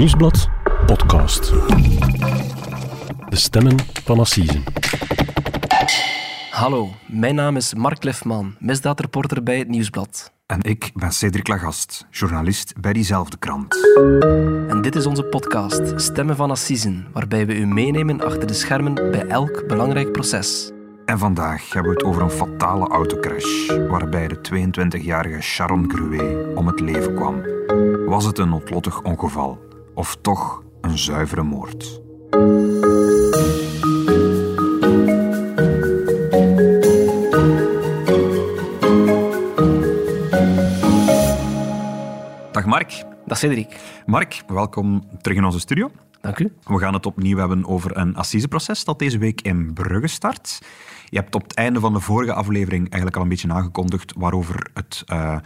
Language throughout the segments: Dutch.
Nieuwsblad podcast. De stemmen van Assisen. Hallo, mijn naam is Mark Lefman, misdaadreporter bij het Nieuwsblad. En ik ben Cedric Lagast, journalist bij diezelfde krant. En dit is onze podcast Stemmen van Assisen, waarbij we u meenemen achter de schermen bij elk belangrijk proces. En vandaag hebben we het over een fatale autocrash waarbij de 22-jarige Sharon Gruet om het leven kwam. Was het een noodlottig ongeval of toch een zuivere moord? Dag Mark. Dag Cedric. Mark, welkom terug in onze studio. Dank u. We gaan het opnieuw hebben over een assiseproces dat deze week in Brugge start. Je hebt op het einde van de vorige aflevering eigenlijk al een beetje aangekondigd waarover het, uh,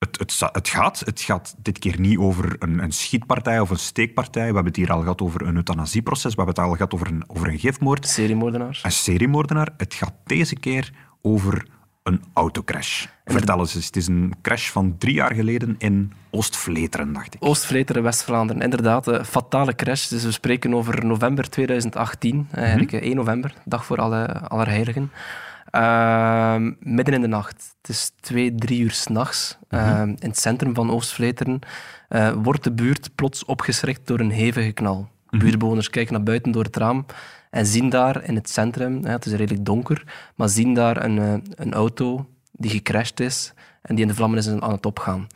het, het, het, gaat. Het gaat dit keer niet over een, een, schietpartij of een steekpartij. We hebben het hier al gehad over een euthanasieproces. We hebben het al gehad over een, over een gifmoord. Seriemoordenaar. Een seriemoordenaar. Het gaat deze keer over een autocrash. Vertel eens, het is een crash van drie jaar geleden in Oost-Vleteren, dacht ik. Oost-Vleteren, West-Vlaanderen. Inderdaad, een fatale crash. Dus we spreken over november 2018, eigenlijk 1 november, dag voor alle Allerheiligen. Uh, midden in de nacht. Het is twee, drie uur s'nachts. Uh, in het centrum van Oost-Vleteren uh, wordt de buurt plots opgeschrikt door een hevige knal. Buurtbewoners kijken naar buiten door het raam en zien daar in het centrum, het is redelijk donker, maar zien daar een, een auto die gecrashed is en die in de vlammen is aan het opgaan.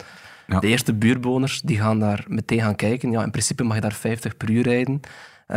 Ja. De eerste buurtbewoners die gaan daar meteen gaan kijken. Ja, in principe mag je daar 50 per uur rijden. Uh,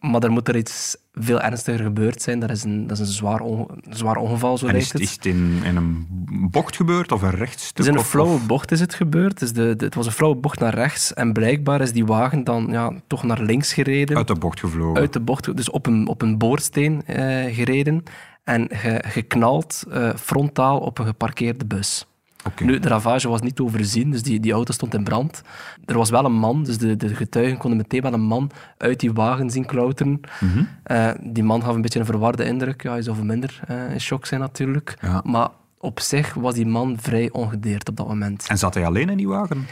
maar er moet er iets veel ernstiger gebeurd zijn. Dat is een, dat is een zwaar, onge zwaar ongeval, zo en lijkt het. Is het in, in, een bocht gebeurd of een rechtstuk? Het is in een flauwe of... bocht is het gebeurd. Dus de, de, het was een flauwe bocht naar rechts. En blijkbaar is die wagen dan ja, toch naar links gereden. Uit de bocht gevlogen. Uit de bocht, dus op een, op een boorsteen uh, gereden. En ge, geknald uh, frontaal op een geparkeerde bus. Okay. Nu, de ravage was niet overzien, dus die, die auto stond in brand. Er was wel een man, dus de, de getuigen konden meteen wel een man uit die wagen zien klauteren. Mm -hmm. uh, die man gaf een beetje een verwarde indruk. Ja, hij zou minder uh, in shock zijn natuurlijk. Ja. Maar op zich was die man vrij ongedeerd op dat moment. En zat hij alleen in die wagen?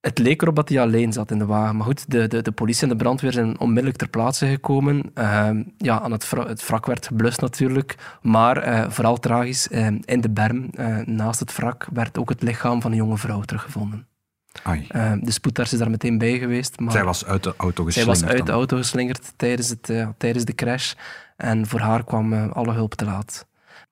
Het leek erop dat hij alleen zat in de wagen. Maar goed, de, de, de politie en de brandweer zijn onmiddellijk ter plaatse gekomen. Uh, ja, aan het, het wrak werd geblust natuurlijk. Maar uh, vooral tragisch, uh, in de berm naast het wrak werd ook het lichaam van een jonge vrouw teruggevonden. Ai. de spoedarts is daar meteen bij geweest. Maar zij was uit de auto zij geslingerd. was uit de auto geslingerd tijdens, het, tijdens de crash. En voor haar kwam alle hulp te laat.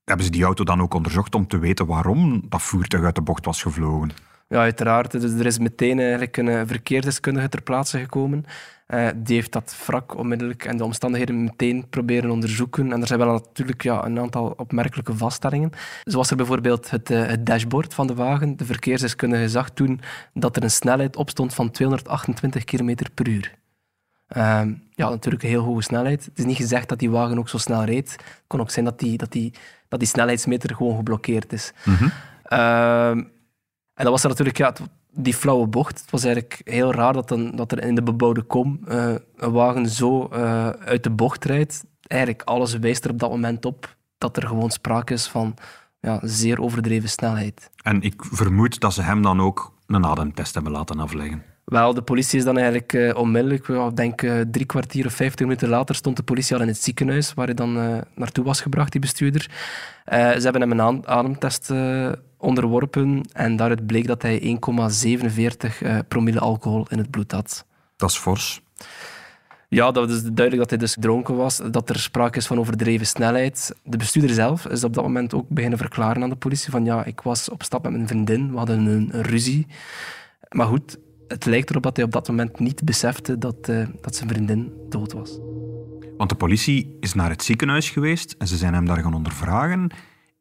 Hebben ze die auto dan ook onderzocht om te weten waarom dat voertuig uit de bocht was gevlogen? Ja, uiteraard. Dus er is meteen eigenlijk een verkeersdeskundige ter plaatse gekomen. Uh, die heeft dat wrak onmiddellijk en de omstandigheden meteen proberen onderzoeken. En er zijn wel natuurlijk ja, een aantal opmerkelijke vaststellingen. Zo was er bijvoorbeeld het, uh, het dashboard van de wagen. De verkeersdeskundige zag toen dat er een snelheid op stond van 228 km per uur. Uh, ja, natuurlijk een heel hoge snelheid. Het is niet gezegd dat die wagen ook zo snel reed. Het kon ook zijn dat die, dat die, dat die snelheidsmeter gewoon geblokkeerd is. Mm -hmm. En dat was er natuurlijk ja, die flauwe bocht. Het was eigenlijk heel raar dat, dan, dat er in de bebouwde kom uh, een wagen zo uh, uit de bocht rijdt. Eigenlijk alles wijst er op dat moment op dat er gewoon sprake is van ja, zeer overdreven snelheid. En ik vermoed dat ze hem dan ook een ademtest hebben laten afleggen. Wel, de politie is dan eigenlijk uh, onmiddellijk, ik denk uh, drie kwartier of vijftig minuten later, stond de politie al in het ziekenhuis waar hij dan uh, naartoe was gebracht, die bestuurder. ze hebben hem een ademtest onderworpen en daaruit bleek dat hij 1,47 promille alcohol in het bloed had. Dat is fors. Ja, dat is duidelijk dat hij dus dronken was, dat er sprake is van overdreven snelheid. De bestuurder zelf is op dat moment ook beginnen verklaren aan de politie van ja, ik was op stap met mijn vriendin, we hadden een, een ruzie. Maar goed, het lijkt erop dat hij op dat moment niet besefte dat, uh, dat zijn vriendin dood was. Want de politie is naar het ziekenhuis geweest en ze zijn hem daar gaan ondervragen.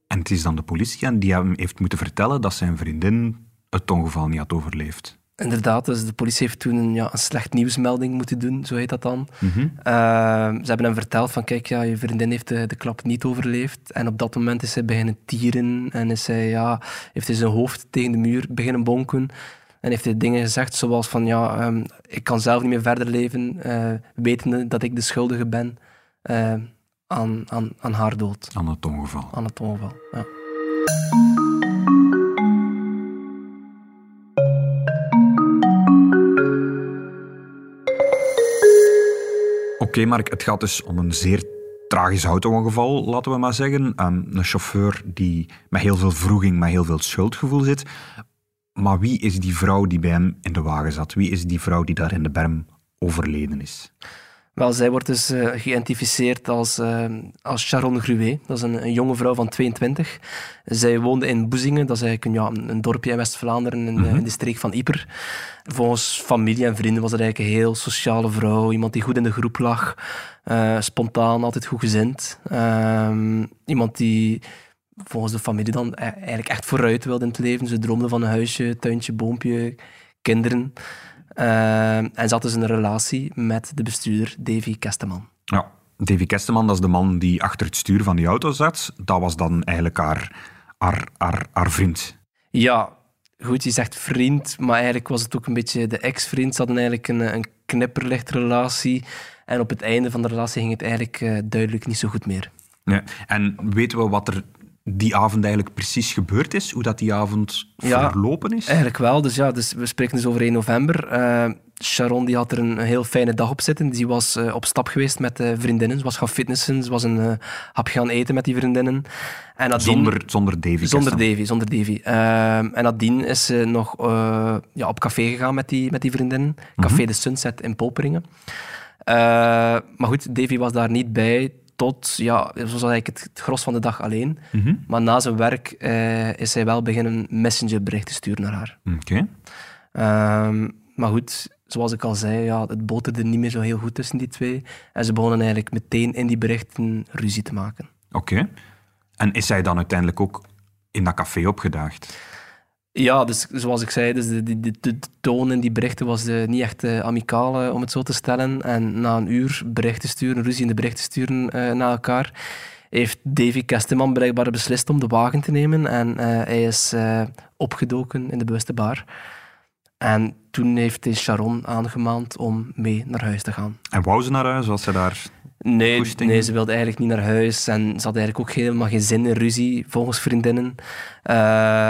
En het is dan de politie die hem heeft moeten vertellen dat zijn vriendin het ongeval niet had overleefd. Inderdaad, dus de politie heeft toen een, ja, een slecht nieuwsmelding moeten doen, zo heet dat dan. Mm -hmm. uh, ze hebben hem verteld van, kijk, ja, je vriendin heeft de, de klap niet overleefd. En op dat moment is hij beginnen tieren en is hij, ja, heeft hij zijn hoofd tegen de muur beginnen bonken. En heeft hij dingen gezegd zoals van, ja, um, ik kan zelf niet meer verder leven, uh, wetende dat ik de schuldige ben uh, aan, aan, aan haar dood. Aan het ongeval. Aan het ongeval, ja. Oké, Mark, het gaat dus om een zeer tragisch auto-ongeval, laten we maar zeggen. Um, een chauffeur die met heel veel vroeging, met heel veel schuldgevoel zit. Maar wie is die vrouw die bij hem in de wagen zat? Wie is die vrouw die daar in de berm overleden is? Wel, zij wordt dus uh, geïdentificeerd als, uh, als Sharon Gruet. Dat is een, een, jonge vrouw van 22. Zij woonde in Boezingen, dat is eigenlijk een, ja, een dorpje in West-Vlaanderen, in, mm -hmm. in, de streek van Yper. Volgens familie en vrienden was het eigenlijk een heel sociale vrouw. Iemand die goed in de groep lag, uh, spontaan, altijd goed gezind. Ehm, iemand die volgens de familie dan eigenlijk echt vooruit wilde in het leven. Ze droomde van een huisje, tuintje, boompje, kinderen. Uh, en ze had dus een relatie met de bestuurder Davy Kesteman. Ja, Davy Kesteman, dat is de man die achter het stuur van die auto zat. Dat was dan eigenlijk haar, haar, haar, haar vriend. Ja, goed, je zegt vriend, maar eigenlijk was het ook een beetje de ex-vriend. Ze hadden eigenlijk een, een knipperlichtrelatie. En op het einde van de relatie ging het eigenlijk uh, duidelijk niet zo goed meer. Ja. En weten we wat er die avond eigenlijk precies gebeurd is? Hoe dat die avond ja, verlopen is? Eigenlijk wel. Dus ja, dus we spreken dus over 1 november. Uh, Sharon die had er een heel fijne dag op zitten. Die was uh, op stap geweest met uh, vriendinnen. Ze was gaan fitnessen. Ze was een hap gaan eten met die vriendinnen. En nadien, zonder, zonder Davy? Zonder Davy, zonder Davy. en nadien is ze nog ja, op café gegaan met die, met die vriendinnen. Café mm -hmm. de Sunset in Poperingen. maar goed, Davy was daar niet bij tot, ja, zoals eigenlijk het, het gros van de dag alleen. Mm -hmm. Maar na zijn werk uh, is hij wel beginnen messengerberichten te sturen naar haar. Oké. Okay. Um, maar goed, zoals ik al zei, ja, het boterde niet meer zo heel goed tussen die twee. En ze begonnen eigenlijk meteen in die berichten ruzie te maken. Oké. Okay. En is hij dan uiteindelijk ook in dat café opgedaagd? Ja, dus zoals ik zei, dus de, de, de, toon in die berichten was uh, niet echt uh, amicaal, uh, om het zo te stellen. En na een uur berichten sturen, ruzie in de berichten sturen naar elkaar, heeft Davy Kesteman blijkbaar beslist om de wagen te nemen. En hij is opgedoken in de bewuste bar. En toen heeft hij Sharon aangemaand om mee naar huis te gaan. En wou ze naar huis? Was ze daar Nee, nee, ze wilde eigenlijk niet naar huis en ze had eigenlijk ook helemaal geen zin in ruzie, volgens vriendinnen. Uh,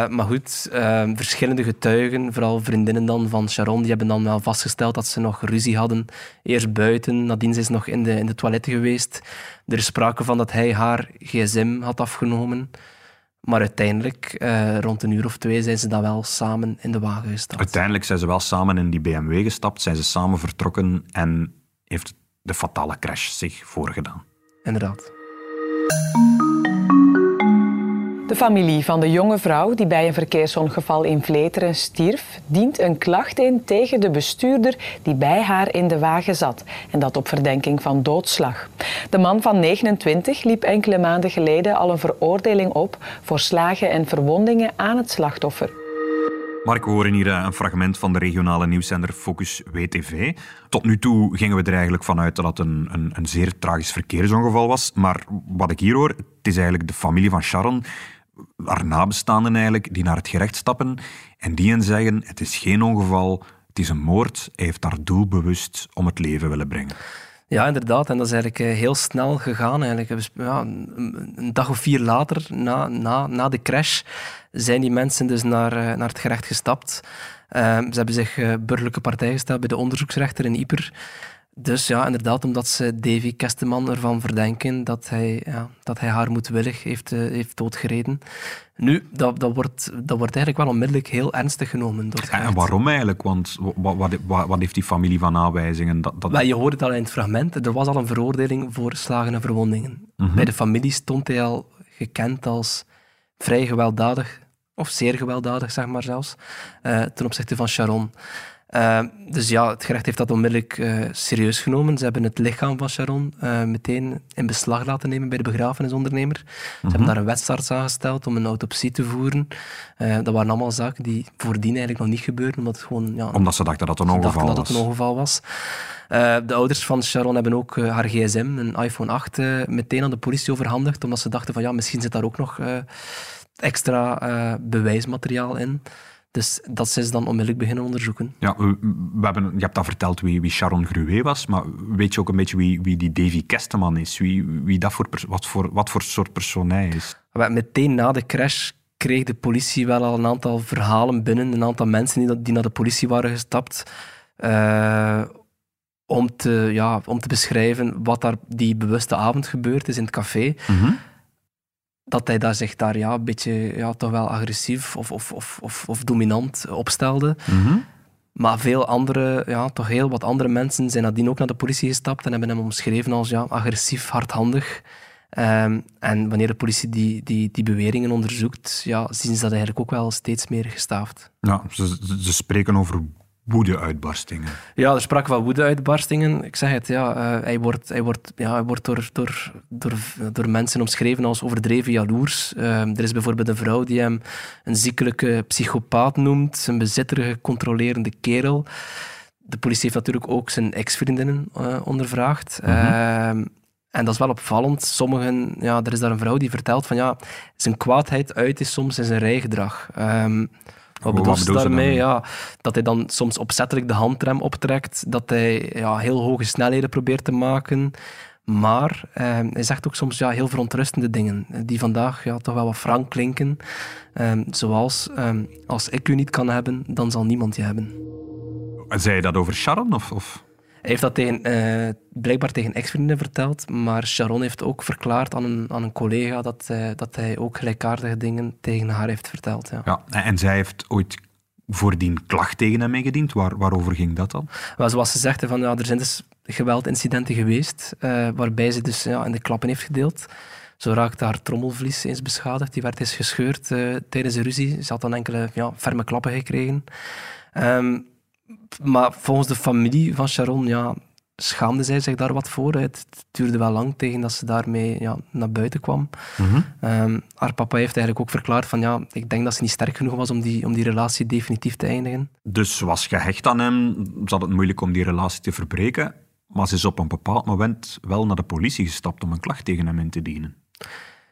maar goed, uh, verschillende getuigen, vooral vriendinnen dan van Sharon, die hebben dan wel vastgesteld dat ze nog ruzie hadden. Eerst buiten, nadien is ze nog in de, in de toiletten geweest. Er is sprake van dat hij haar gsm had afgenomen. Maar uiteindelijk, uh, rond een uur of twee, zijn ze dan wel samen in de wagen gestapt. Uiteindelijk zijn ze wel samen in die BMW gestapt, zijn ze samen vertrokken en heeft de fatale crash zich voorgedaan. Inderdaad. De familie van de jonge vrouw die bij een verkeersongeval in Vleteren stierf, dient een klacht in tegen de bestuurder die bij haar in de wagen zat. En dat op verdenking van doodslag. De man van 29 liep enkele maanden geleden al een veroordeling op voor slagen en verwondingen aan het slachtoffer. Mark, we horen hier een fragment van de regionale nieuwszender Focus WTV. Tot nu toe gingen we er eigenlijk vanuit dat het een, een, een zeer tragisch verkeersongeval was. Maar wat ik hier hoor, het is eigenlijk de familie van Sharon, haar nabestaanden eigenlijk, die naar het gerecht stappen en die hen zeggen, het is geen ongeval, het is een moord. Hij heeft haar doelbewust om het leven willen brengen. Ja, inderdaad. En dat is eigenlijk heel snel gegaan. Eigenlijk. Ja, een dag of vier later, na, na, na de crash, zijn die mensen dus naar, naar het gerecht gestapt. Uh, ze hebben zich uh, burgerlijke partij gesteld bij de onderzoeksrechter in Yper. Dus ja, inderdaad, omdat ze Davy Kesteman ervan verdenken dat hij, ja, dat hij haar moedwillig heeft, uh, heeft doodgereden. Nu, dat, dat, wordt, dat wordt eigenlijk wel onmiddellijk heel ernstig genomen. Door en waarom eigenlijk? Want wat, wat, wat, heeft die familie van aanwijzingen? Dat, dat... Je hoort het al in het fragment. Er was al een veroordeling voor slagen en verwondingen. Mm -hmm. Bij de familie stond hij al gekend als vrij gewelddadig, of zeer gewelddadig, zeg maar zelfs, uh, ten opzichte van Sharon. Uh, dus ja, het gerecht heeft dat onmiddellijk uh, serieus genomen. Ze hebben het lichaam van Sharon uh, meteen in beslag laten nemen bij de begrafenisondernemer. Mm -hmm. Ze hebben daar een wetsarts aangesteld om een autopsie te voeren. dat waren allemaal zaken die voordien eigenlijk nog niet gebeurden. Omdat, het gewoon, ja, omdat ze dachten dat het een ongeval was. dat het een ongeval was. de ouders van Sharon hebben ook haar gsm, een iPhone 8, meteen aan de politie overhandigd. Omdat ze dachten van ja, misschien zit daar ook nog extra bewijsmateriaal in. Dus dat ze dan onmiddellijk beginnen onderzoeken. Ja, we, we hebben, je hebt al verteld wie, wie Sharon Gruet was, maar weet je ook een beetje wie, wie die Davy Kesteman is? Wie, wie dat voor, wat, voor, wat voor soort persoon hij is? Meteen na de crash kreeg de politie wel al een aantal verhalen binnen, een aantal mensen die, die naar de politie waren gestapt. Uh, om te, ja, om te beschrijven wat daar die bewuste avond gebeurd is in het café. Mhm. Dat hij daar zich daar ja, een beetje ja, toch wel agressief of, of, of, of, of dominant opstelde. Mhm. Maar veel andere, ja, toch heel wat andere mensen zijn nadien ook naar de politie gestapt en hebben hem omschreven als ja, agressief, hardhandig. Ehm, en wanneer de politie die, die, die beweringen onderzoekt, ja, zien ze dat eigenlijk ook wel steeds meer gestaafd. Ja, ze, ze- ze spreken over woede-uitbarstingen. Ja, er sprake van woede-uitbarstingen. Ik zeg het, ja, eh, hij wordt, hij wordt, ja, hij wordt door, door, door, door mensen omschreven als overdreven jaloers. Ehm, er is bijvoorbeeld een vrouw die hem een ziekelijke psychopaat noemt, een bezitterige, controlerende kerel. De politie heeft natuurlijk ook zijn ex-vriendinnen eh, ondervraagd. Ehm, en dat is wel opvallend. Sommigen, ja, er is daar een vrouw die vertelt van ja, zijn kwaadheid uit is soms in zijn rijgedrag. Ehm wat ze daarmee? daarmee? Ja, dat hij dan soms opzettelijk de handrem optrekt, dat hij ja, heel hoge snelheden probeert te maken. Maar ehm, hij zegt ook soms ja, heel verontrustende dingen, eh, die vandaag ja, toch wel wat frank klinken. Ehm, zoals, ehm, als ik u niet kan hebben, dan zal niemand je hebben. Zei je dat over Sharon? Of, of? Heeft dat tegen, eh, blijkbaar tegen ex-vrienden verteld, maar Sharon heeft ook verklaard aan een, aan een collega dat, eh, dat hij ook gelijkaardige dingen tegen haar heeft verteld. Ja. Ja, en, zij heeft ooit voordien klacht tegen hem ingediend. Waar, waarover ging dat dan? Maar zoals ze zegt, van, ja, er zijn dus geweldincidenten geweest eh, waarbij ze dus ja, in de klappen heeft gedeeld. Zo raakte haar trommelvlies eens beschadigd. Die werd eens gescheurd tijdens een ruzie. Ze had dan enkele ja, ferme klappen gekregen. Ehm, maar volgens de familie van Sharon ja, schaamde zij zich daar wat voor. Het duurde wel lang tegen dat ze daarmee ja, naar buiten kwam. Ehm, haar papa heeft eigenlijk ook verklaard van ja, ik denk dat ze niet sterk genoeg was om die, om die relatie definitief te eindigen. Dus ze was gehecht aan hem. Ze had het moeilijk om die relatie te verbreken. Maar ze is op een bepaald moment wel naar de politie gestapt om een klacht tegen hem in te dienen.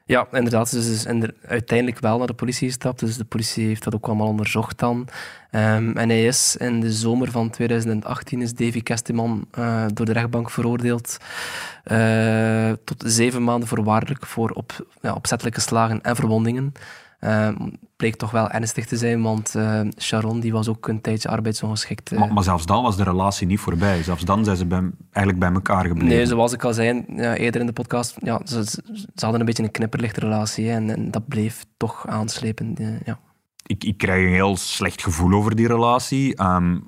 Ja, inderdaad. Ze is dus uiteindelijk wel naar de politie gestapt. Dus de politie heeft dat ook allemaal onderzocht dan. Ehm, en hij is in de zomer van 2018 is Davy Kesteman eh, door de rechtbank veroordeeld eh, tot zeven maanden voorwaardelijk voor op, opzettelijke slagen en verwondingen. Ehm bleek toch wel ernstig te zijn, want eh, Sharon die was ook een tijdje arbeidsongeschikt. eh. Maar, maar zelfs dan was de relatie niet voorbij. Zelfs dan zijn ze bij, eigenlijk bij elkaar gebleven. Nee, zoals ik al zei ja, eerder in de podcast, ja, ze, hadden een beetje een knipperlichtrelatie en dat bleef toch aanslepen. eh, ja. ik, ik krijg een heel slecht gevoel over die relatie. Ehm,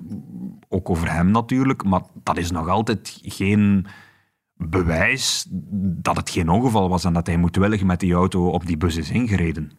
ook over hem natuurlijk. Maar dat is nog altijd geen bewijs dat het geen ongeval was en dat hij moedwillig met die auto op die bus is ingereden.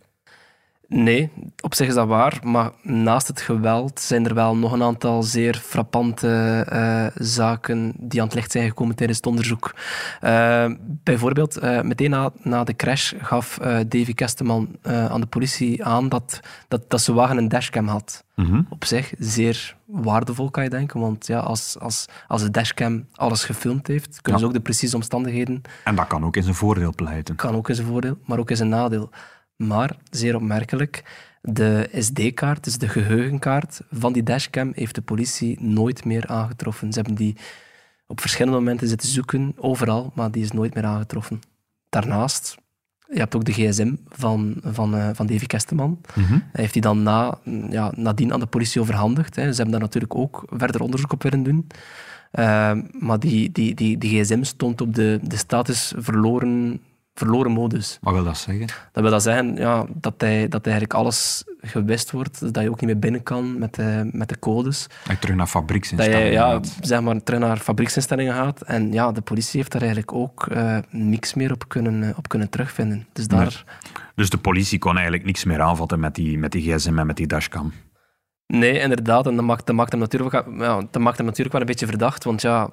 Nee, op zich is dat waar, maar naast het geweld zijn er wel nog een aantal zeer frappante eh, zaken die aan het licht zijn gekomen tijdens het onderzoek. Eh, bijvoorbeeld, eh, meteen na, na de crash gaf Davy Kesteman aan de politie aan dat, dat, dat zijn wagen een dashcam had. Mhm. Op zich zeer waardevol, kan je denken, want ja, als, als, als de dashcam alles gefilmd heeft, kunnen Ja. ze ook de precieze omstandigheden En dat kan ook in zijn voordeel pleiten. kan ook eens een voordeel, maar ook eens een nadeel. Maar, zeer opmerkelijk, de SD-kaart, dus de geheugenkaart van die dashcam, heeft de politie nooit meer aangetroffen. Ze hebben die op verschillende momenten zitten zoeken, overal, maar die is nooit meer aangetroffen. Daarnaast, je hebt ook de gsm van, van, eh, van Davy Kesteman. Mhm. Hij heeft die dan na, ja, nadien aan de politie overhandigd. Hè. Ze hebben daar natuurlijk ook verder onderzoek op willen doen. Ehm, maar die, die, die, die gsm stond op de, de status verloren, verloren modus. Wat wil dat zeggen? Dat wil dat zeggen ja, dat, hij, dat eigenlijk alles gewist wordt, dus dat je ook niet meer binnen kan met de, met de codes. Dat je terug naar Dat fabrieksinstellingen je ja, gaat. zeg maar, terug naar fabrieksinstellingen gaat. En ja, de politie heeft daar eigenlijk ook eh, niks meer op kunnen, eh, op kunnen terugvinden. Dus daar... Dus de politie kon eigenlijk niks meer aanvatten met die, met die gsm en met die dashcam. Nee, inderdaad. En dat maakt, dat, maakt hem natuurlijk, ja, dat maakt hem natuurlijk wel een beetje verdacht. Want ja,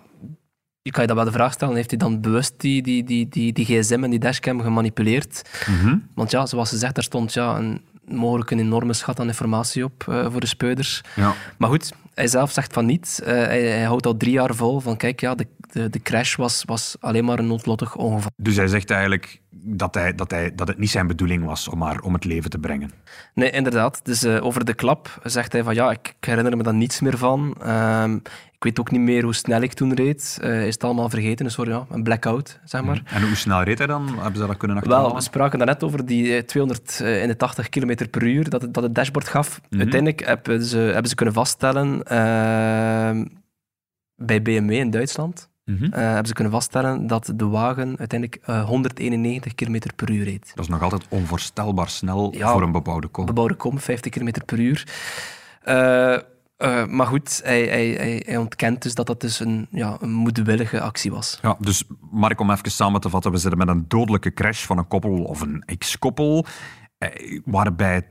je kan je dat wel de vraag stellen, heeft hij dan bewust die, die, die, die, die gsm en die dashcam gemanipuleerd? Mhm. Want ja, zoals ze zegt, daar stond ja, een, mogelijk een enorme schat aan informatie op eh, voor de speuders. Ja. Maar goed, hij zelf zegt van niet. Eh, hij, hij houdt al drie jaar vol van, kijk, ja, de, de, de crash was, was alleen maar een noodlottig ongeval. Dus hij zegt eigenlijk dat, hij, dat, hij, dat het niet zijn bedoeling was om haar om het leven te brengen. Nee, inderdaad. Dus eh, over de klap zegt hij van ja, ik, ik herinner me daar niets meer van. Ehm, ik weet ook niet meer hoe snel ik toen reed. Eh, is het allemaal vergeten? Een soort ja, een blackout, zeg maar. En hoe snel reed hij dan? Hebben ze dat kunnen achterhalen? Wel, we spraken daarnet over die eh, 281 km per uur dat het, dat het dashboard gaf. Uiteindelijk hebben ze, hebben ze kunnen vaststellen, ehm, bij BMW in Duitsland Eh, hebben ze kunnen vaststellen dat de wagen uiteindelijk eh, 191 km per uur reed. Dat is nog altijd onvoorstelbaar snel Ja. voor een bebouwde kom. Bebouwde kom, 50 km per uur. Eh, eh, maar goed, hij, hij, hij, hij ontkent dus dat dat dus een, ja, een moedwillige actie was. Ja, dus Mark, om even samen te vatten, we zitten met een dodelijke crash van een koppel of een ex-koppel, eh, waarbij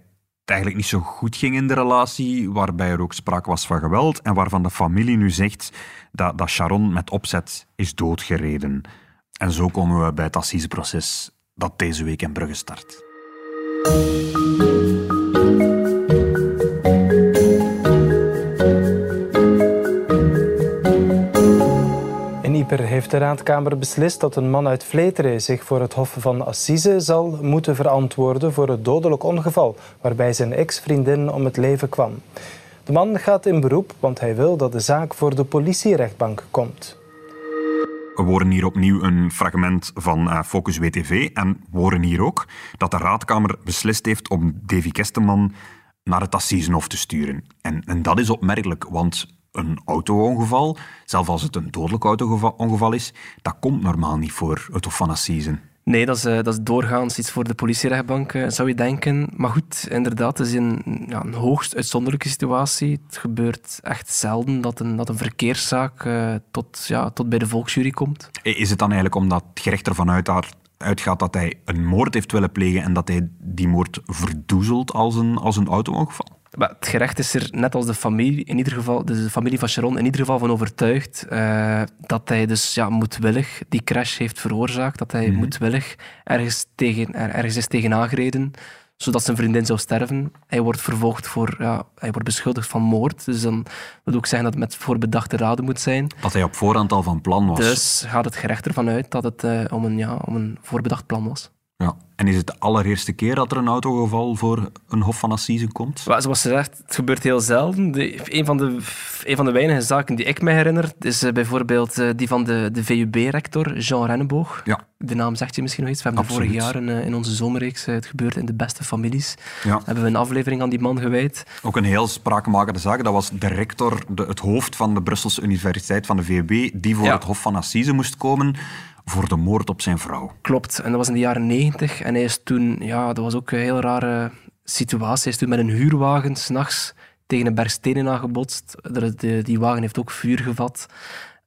eigenlijk niet zo goed ging in de relatie, waarbij er ook sprake was van geweld en waarvan de familie nu zegt dat, dat Sharon met opzet is doodgereden. En zo komen we bij het assiseproces dat deze week in Brugge start. Heeft de raadkamer beslist dat een man uit Vleteren zich voor het Hof van Assise zal moeten verantwoorden voor het dodelijk ongeval waarbij zijn ex-vriendin om het leven kwam. De man gaat in beroep, want hij wil dat de zaak voor de politierechtbank komt. We horen hier opnieuw een fragment van eh, Focus WTV en we horen hier ook dat de raadkamer beslist heeft om Davy Kesteman naar het Assisenhof te sturen. En, en dat is opmerkelijk, want een auto-ongeval, zelfs als het een dodelijk auto-ongeval is, dat komt normaal niet voor het Hof van Assisen. Nee, dat is, eh, dat is doorgaans iets voor de politierechtbank, eh, zou je denken. Maar goed, inderdaad, het is een, ja, een hoogst uitzonderlijke situatie. Het gebeurt echt zelden dat een, dat een verkeerszaak eh, tot, ja, tot bij de volksjury komt. Is het dan eigenlijk omdat het gerecht ervan uit uitgaat dat hij een moord heeft willen plegen en dat hij die moord verdoezelt als een, als een auto-ongeval? Maar het gerecht is er, net als de familie, in ieder geval, dus de familie van Sharon, in ieder geval van overtuigd eh, dat hij dus ja, moedwillig die crash heeft veroorzaakt. Dat hij moedwillig ergens, tegen, er, ergens is tegen aangereden, zodat zijn vriendin zou sterven. Hij wordt vervolgd voor, ja, hij wordt beschuldigd van moord. Dus dan wil ook zeggen dat het met voorbedachte raden moet zijn. Dat hij op voorhand al van plan was. Dus gaat het gerecht ervan uit dat het eh, om, een, ja, om een voorbedacht plan was. Ja. En is het de allereerste keer dat er een autogeval voor een Hof van Assise komt? Zoals gezegd, het gebeurt heel zelden. De, een, van de, een van de weinige zaken die ik me herinner, is eh, bijvoorbeeld eh, die van de, de VUB-rector, Jean Renneboog. Ja. De naam zegt je misschien nog iets. We hebben vorige jaren eh, in onze zomerreeks Het gebeurt in de beste families. Ja. Hebben we een aflevering aan die man gewijd. Ook een heel spraakmakende zaak. Dat was de rector, de, het hoofd van de Brusselse Universiteit van de VUB, die voor Ja. het Hof van Assise moest komen voor de moord op zijn vrouw. Klopt. En dat was in de jaren negentig. En hij is toen, ja, dat was ook een heel rare situatie. Hij is toen met een huurwagen s'nachts tegen een berg stenen aangebotst. Die wagen heeft ook vuur gevat.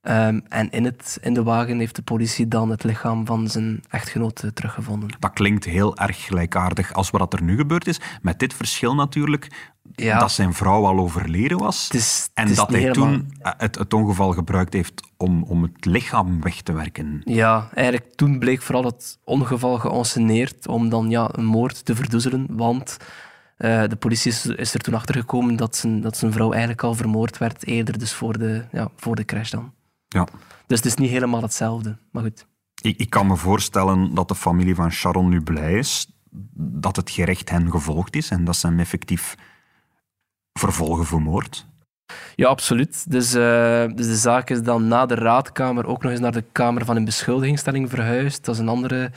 Ehm, en in, het, in de wagen heeft de politie dan het lichaam van zijn echtgenoot eh, teruggevonden. Dat klinkt heel erg gelijkaardig als wat er nu gebeurd is. Met dit verschil natuurlijk Ja. dat zijn vrouw al overleden was. Is- en dat hij helemaal- toen eh, het, het ongeval gebruikt heeft om, om het lichaam weg te werken. Ja, eigenlijk toen bleek vooral het ongeval geanceneerd om dan ja, een moord te verdoezelen. Want eh, de politie is, is er toen achtergekomen dat zijn, dat zijn vrouw eigenlijk al vermoord werd, eerder dus voor de, ja, voor de crash dan. Ja. Dus het is niet helemaal hetzelfde, maar goed. Ik, ik kan me voorstellen dat de familie van Sharon nu blij is dat het gerecht hen gevolgd is en dat ze hem effectief vervolgen voor moord. Ja, absoluut. Dus, eh, dus de zaak is dan na de raadkamer ook nog eens naar de Kamer van een beschuldigingsstelling verhuisd. Dat is een andere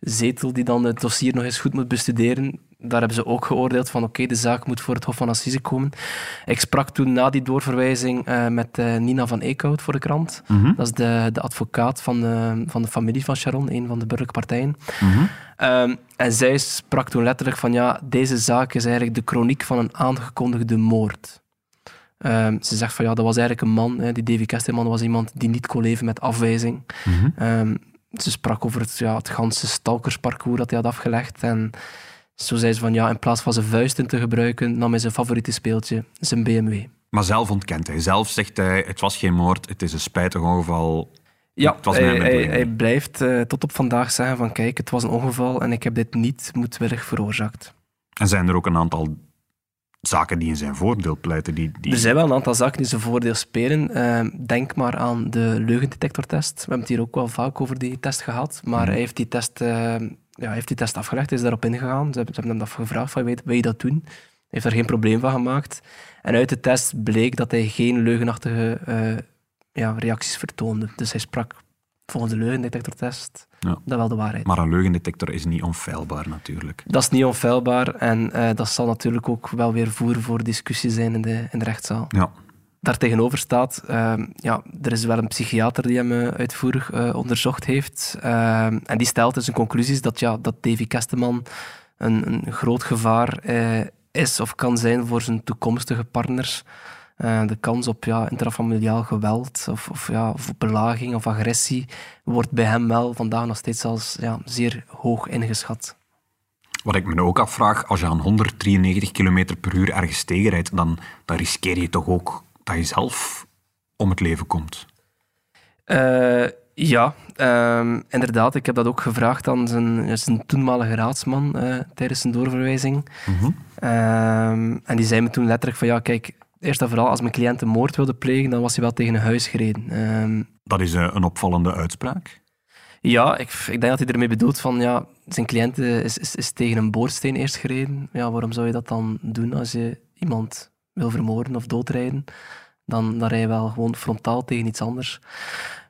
zetel die dan het dossier nog eens goed moet bestuderen. Daar hebben ze ook geoordeeld van oké, de zaak moet voor het Hof van Assise komen. Ik sprak toen na die doorverwijzing eh, met eh, Nina van Eekhout voor de krant. Dat is de, de advocaat van de, van de familie van Sharon, een van de burgerlijke partijen. Ehm, en zij sprak toen letterlijk van ja, deze zaak is eigenlijk de chroniek van een aangekondigde moord. Ehm, ze zegt van ja, dat was eigenlijk een man, hè, die Davy Kesterman was iemand die niet kon leven met afwijzing. Ehm, ze sprak over het, ja, het ganse stalkersparcours dat hij had afgelegd. En zo zei ze van ja, in plaats van zijn vuisten te gebruiken, nam hij zijn favoriete speeltje, zijn BMW. Maar zelf ontkent hij. Zelf zegt hij, het was geen moord, het is een spijtig ongeval. Ja, Het was hij, hij, blijft eh, tot op vandaag zeggen van kijk, het was een ongeval en ik heb dit niet moedwillig veroorzaakt. En zijn er ook een aantal zaken die in zijn voordeel pleiten? Die, die... Er zijn wel een aantal zaken die zijn voordeel spelen. Ehm, denk maar aan de leugendetectortest. We hebben het hier ook wel vaak over die test gehad. Maar hij heeft die test, ehm, ja, hij heeft die test afgelegd, is daarop ingegaan. Ze hebben, hem dat gevraagd, van, wil, je- dat doen? Hij heeft daar geen probleem van gemaakt. En uit de test bleek dat hij geen leugenachtige eh, ja, reacties vertoonde. Dus hij sprak volgens de leugendetectortest Ja. dat wel de waarheid. Maar een leugendetector is niet onfeilbaar natuurlijk. Dat is niet onfeilbaar en eh, dat zal natuurlijk ook wel weer voer voor discussie zijn in de, in de rechtszaal. Ja. Daartegenover staat, ehm, ja, er is wel een psychiater die hem uh, uitvoerig uh, onderzocht heeft. Ehm, en die stelt in zijn conclusies dat, ja, dat Davy Kesteman een, een groot gevaar uh, is of kan zijn voor zijn toekomstige partners. de kans op ja, intrafamiliaal geweld of, of, ja, of belaging of agressie wordt bij hem wel vandaag nog steeds als ja, zeer hoog ingeschat. Wat ik me ook afvraag, als je aan 193 km per uur ergens tegenrijdt, dan, dan riskeer je toch ook dat je zelf om het leven komt? Uh, ja, um, inderdaad. Ik heb dat ook gevraagd aan zijn, zijn toenmalige raadsman uh, tijdens zijn doorverwijzing. Mm -hmm. um, en die zei me toen letterlijk van ja, kijk, eerst en vooral als mijn cliënt een moord wilde plegen, dan was hij wel tegen een huis gereden. Um, dat is uh, een opvallende uitspraak. Ja, ik, ik, denk dat hij ermee bedoelt van ja, zijn cliënt is, is, is tegen een boorsteen eerst gereden. Ja, waarom zou je dat dan doen als je iemand wil vermoorden of doodrijden? Dan, dan rij je wel gewoon frontaal tegen iets anders.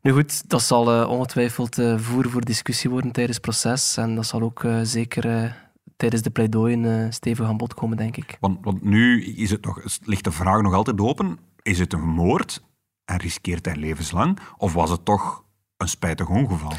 Nu goed, dat zal uh, ongetwijfeld uh, voer voor discussie worden tijdens het proces. En dat zal ook uh, zeker tijdens de pleidooien stevig aan bod komen, denk ik. Want, want nu is het nog, ligt de vraag nog altijd open. Is het een moord en riskeert hij levenslang? Of was het toch een spijtig ongeval?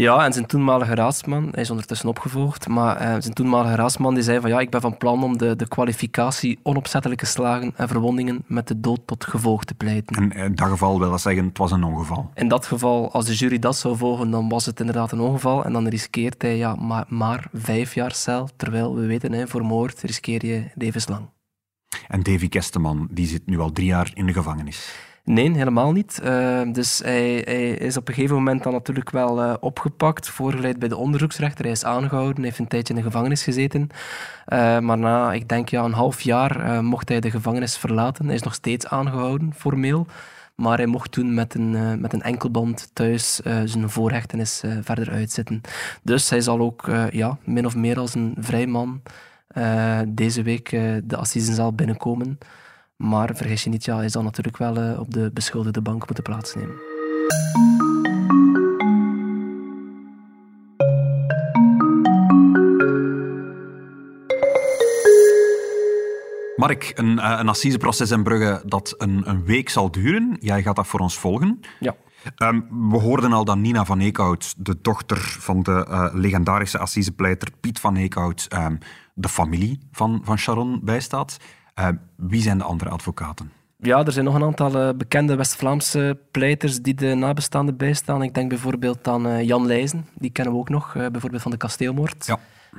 Ja, en zijn toenmalige raadsman, hij is ondertussen opgevolgd, maar uh, zijn toenmalige raadsman die zei van ja, ik ben van plan om de, de kwalificatie onopzettelijke slagen en verwondingen met de dood tot gevolg te pleiten. En in dat geval wil dat zeggen, het was een ongeval? In dat geval, als de jury dat zou volgen, dan was het inderdaad een ongeval en dan riskeert hij ja, maar, maar vijf jaar cel, terwijl we weten, hè, voor moord riskeer je levenslang. En Davy Kesteman, die zit nu al drie jaar in de gevangenis. Nee, helemaal niet. Uh, dus hij, hij, is op een gegeven moment dan natuurlijk wel uh, opgepakt, voorgeleid bij de onderzoeksrechter. Hij is aangehouden, heeft een tijdje in de gevangenis gezeten. Uh, maar na, ik denk ja, een half jaar mocht hij de gevangenis verlaten. Hij is nog steeds aangehouden, formeel. Maar hij mocht toen met een, met een enkelband thuis zijn voorhechtenis verder uitzitten. Dus hij zal ook ja, min of meer als een vrij man deze week de assisenzaal binnenkomen. Maar vergis je niet, ja, hij zal natuurlijk wel uh, op de beschuldigde bank moeten plaatsnemen. Mark, een, uh, een assiseproces in Brugge dat een, een, week zal duren. Jij gaat dat voor ons volgen. Ja. Um, we hoorden al dat Nina van Eekhout, de dochter van de uh, legendarische assisepleiter Piet van Eekhout, um, de familie van, van Sharon bijstaat. Uh, wie zijn de andere advocaten? Ja, er zijn nog een aantal uh, bekende West-Vlaamse pleiters die de nabestaanden bijstaan. Ik denk bijvoorbeeld aan uh, Jan Leijzen, die kennen we ook nog, bijvoorbeeld van de kasteelmoord. Ja.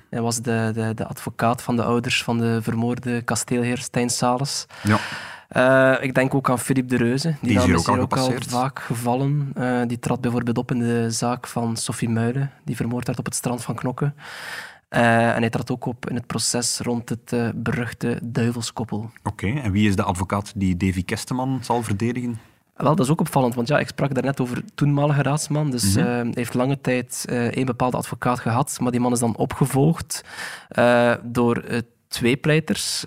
Hij was de, de, de, advocaat van de ouders van de vermoorde kasteelheer Stijn Sales. Ja. ik denk ook aan Philippe de Reuze. Die, die is hier ook, al, ook al vaak gevallen. die trad bijvoorbeeld op in de zaak van Sophie Muilen, die vermoord werd op het strand van Knokke. Uh, en hij trad ook op in het proces rond het uh, beruchte duivelskoppel. Oké, okay, en wie is de advocaat die Davy Kesteman zal verdedigen? Wel, dat is ook opvallend, want ja, ik sprak daarnet over toenmalige raadsman. Dus mm -hmm. uh, hij heeft lange tijd één bepaalde advocaat gehad, maar die man is dan opgevolgd door twee pleiters,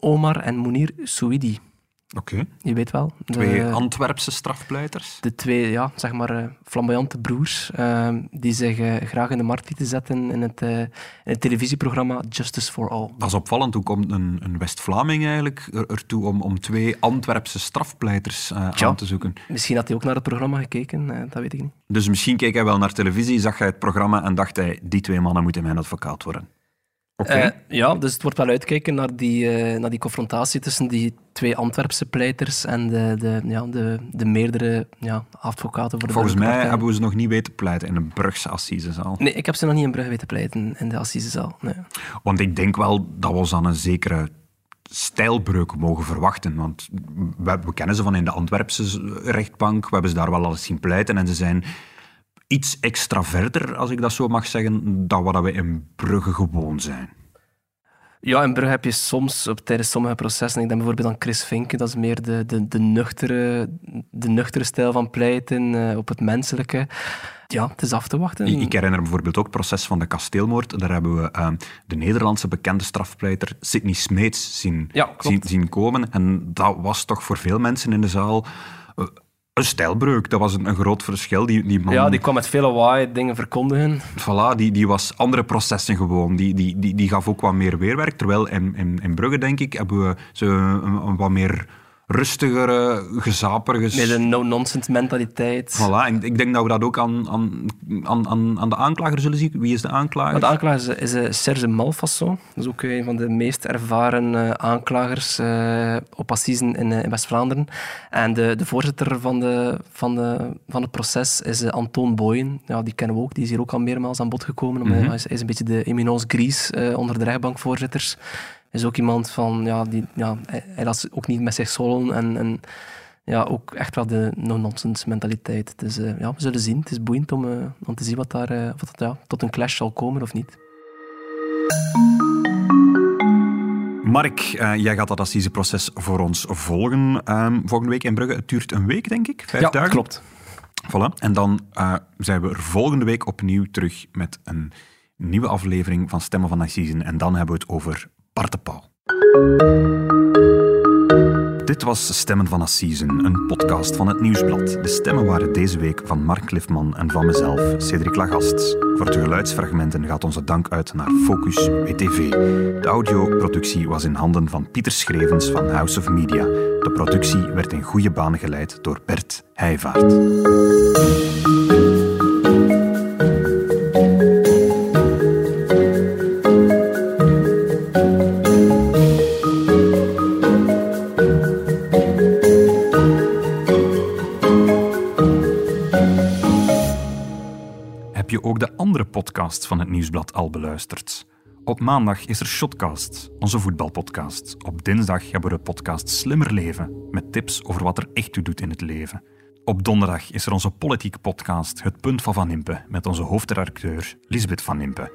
Omar en Mounir Souidi. Oké. Je weet wel. De, twee Antwerpse strafpleiters? De twee, ja, zeg maar, uh, flamboyante broers uh, die zich uh, graag in de markt lieten zetten in het, in het televisieprogramma Justice for All. Dat is opvallend. Hoe komt een, een West-Vlaming eigenlijk ertoe om, om twee Antwerpse strafpleiters aan te zoeken? Misschien had hij ook naar het programma gekeken, dat weet ik niet. Dus misschien keek hij wel naar televisie, zag hij het programma en dacht hij, die twee mannen moeten mijn advocaat worden. Okay. Uh, ja, dus het wordt wel uitkijken naar die, uh, naar die confrontatie tussen die twee Antwerpse pleiters en de, de, ja, de, de meerdere ja, advocaten. Voor de Volgens mij hebben we ze nog niet weten pleiten in een Brugse assisezaal. Nee, ik heb ze nog niet in Brugge weten pleiten in de assisezaal. Nee. Want ik denk wel dat we ons aan een zekere stijlbreuk mogen verwachten. Want we, we kennen ze van in de Antwerpse rechtbank, we hebben ze daar wel al eens zien pleiten en ze zijn iets extra verder, als ik dat zo mag zeggen, dan wat we in Brugge gewoon zijn. Ja, in Brugge heb je soms op, tijdens sommige processen, ik denk bijvoorbeeld aan Chris Vinken, dat is meer de, de, de, nuchtere, de nuchtere stijl van pleiten, uh, op het menselijke. Ja, het is af te wachten. Ik, ik herinner me bijvoorbeeld ook het proces van de kasteelmoord. Daar hebben we uh, de Nederlandse bekende strafpleiter Sidney Smeets zien, ja, zien, zien, komen. En dat was toch voor veel mensen in de zaal... Uh, een stijlbreuk, dat was een, een groot verschil. Die, die man, ja, die kwam met veel lawaai dingen verkondigen. Voilà, die, die was andere processen gewoon. Die, die, die, die gaf ook wat meer weerwerk. Terwijl in, in, in Brugge, denk ik, hebben we ze een, een wat meer rustigere, gezaperige... Met een no-nonsense mentaliteit. Voilà, en ik denk dat we dat ook aan, aan, aan, aan de aanklager zullen zien. Wie is de aanklager? De aanklager is, is Serge Malfason. Dat is ook een van de meest ervaren uh, aanklagers op assisen in, in West-Vlaanderen. En de, de voorzitter van, de, van, de, van het proces is Antoon Boyen. Ja, die kennen we ook. Die is hier ook al meermaals aan bod gekomen. Mm -hmm. Hij is, is, een beetje de eminence grise onder de rechtbankvoorzitters is ook iemand van, ja, die, ja, hij, hij laat ook niet met zich zollen en, en ja, ook echt wel de no-nonsense mentaliteit. Dus uh, ja, we zullen zien. Het is boeiend om, uh, om te zien wat daar uh, wat, ja, tot een clash zal komen of niet. Mark, jij gaat dat assiseproces voor ons volgen um, volgende week in Brugge. Het duurt een week, denk ik? Vijf ja, dagen? klopt. Voilà. En dan zijn we er volgende week opnieuw terug met een nieuwe aflevering van Stemmen van Assisen. En dan hebben we het over Bart de Pauw. Dit was Stemmen van Assisen, een podcast van het Nieuwsblad. De stemmen waren deze week van Mark Cliffman en van mezelf, Cedric Lagast. Voor de geluidsfragmenten gaat onze dank uit naar Focus WTV. De audioproductie was in handen van Pieter Schrevens van House of Media. De productie werd in goede banen geleid door Bert Heijvaart. Van het Nieuwsblad al beluisterd. Op maandag is er Shotcast, onze voetbalpodcast. Op dinsdag hebben we de podcast Slimmer Leven, met tips over wat er echt toe doet in het leven. Op donderdag is er onze politiek podcast Het Punt van Van Impe, met onze hoofdredacteur Lisbeth Van Impe.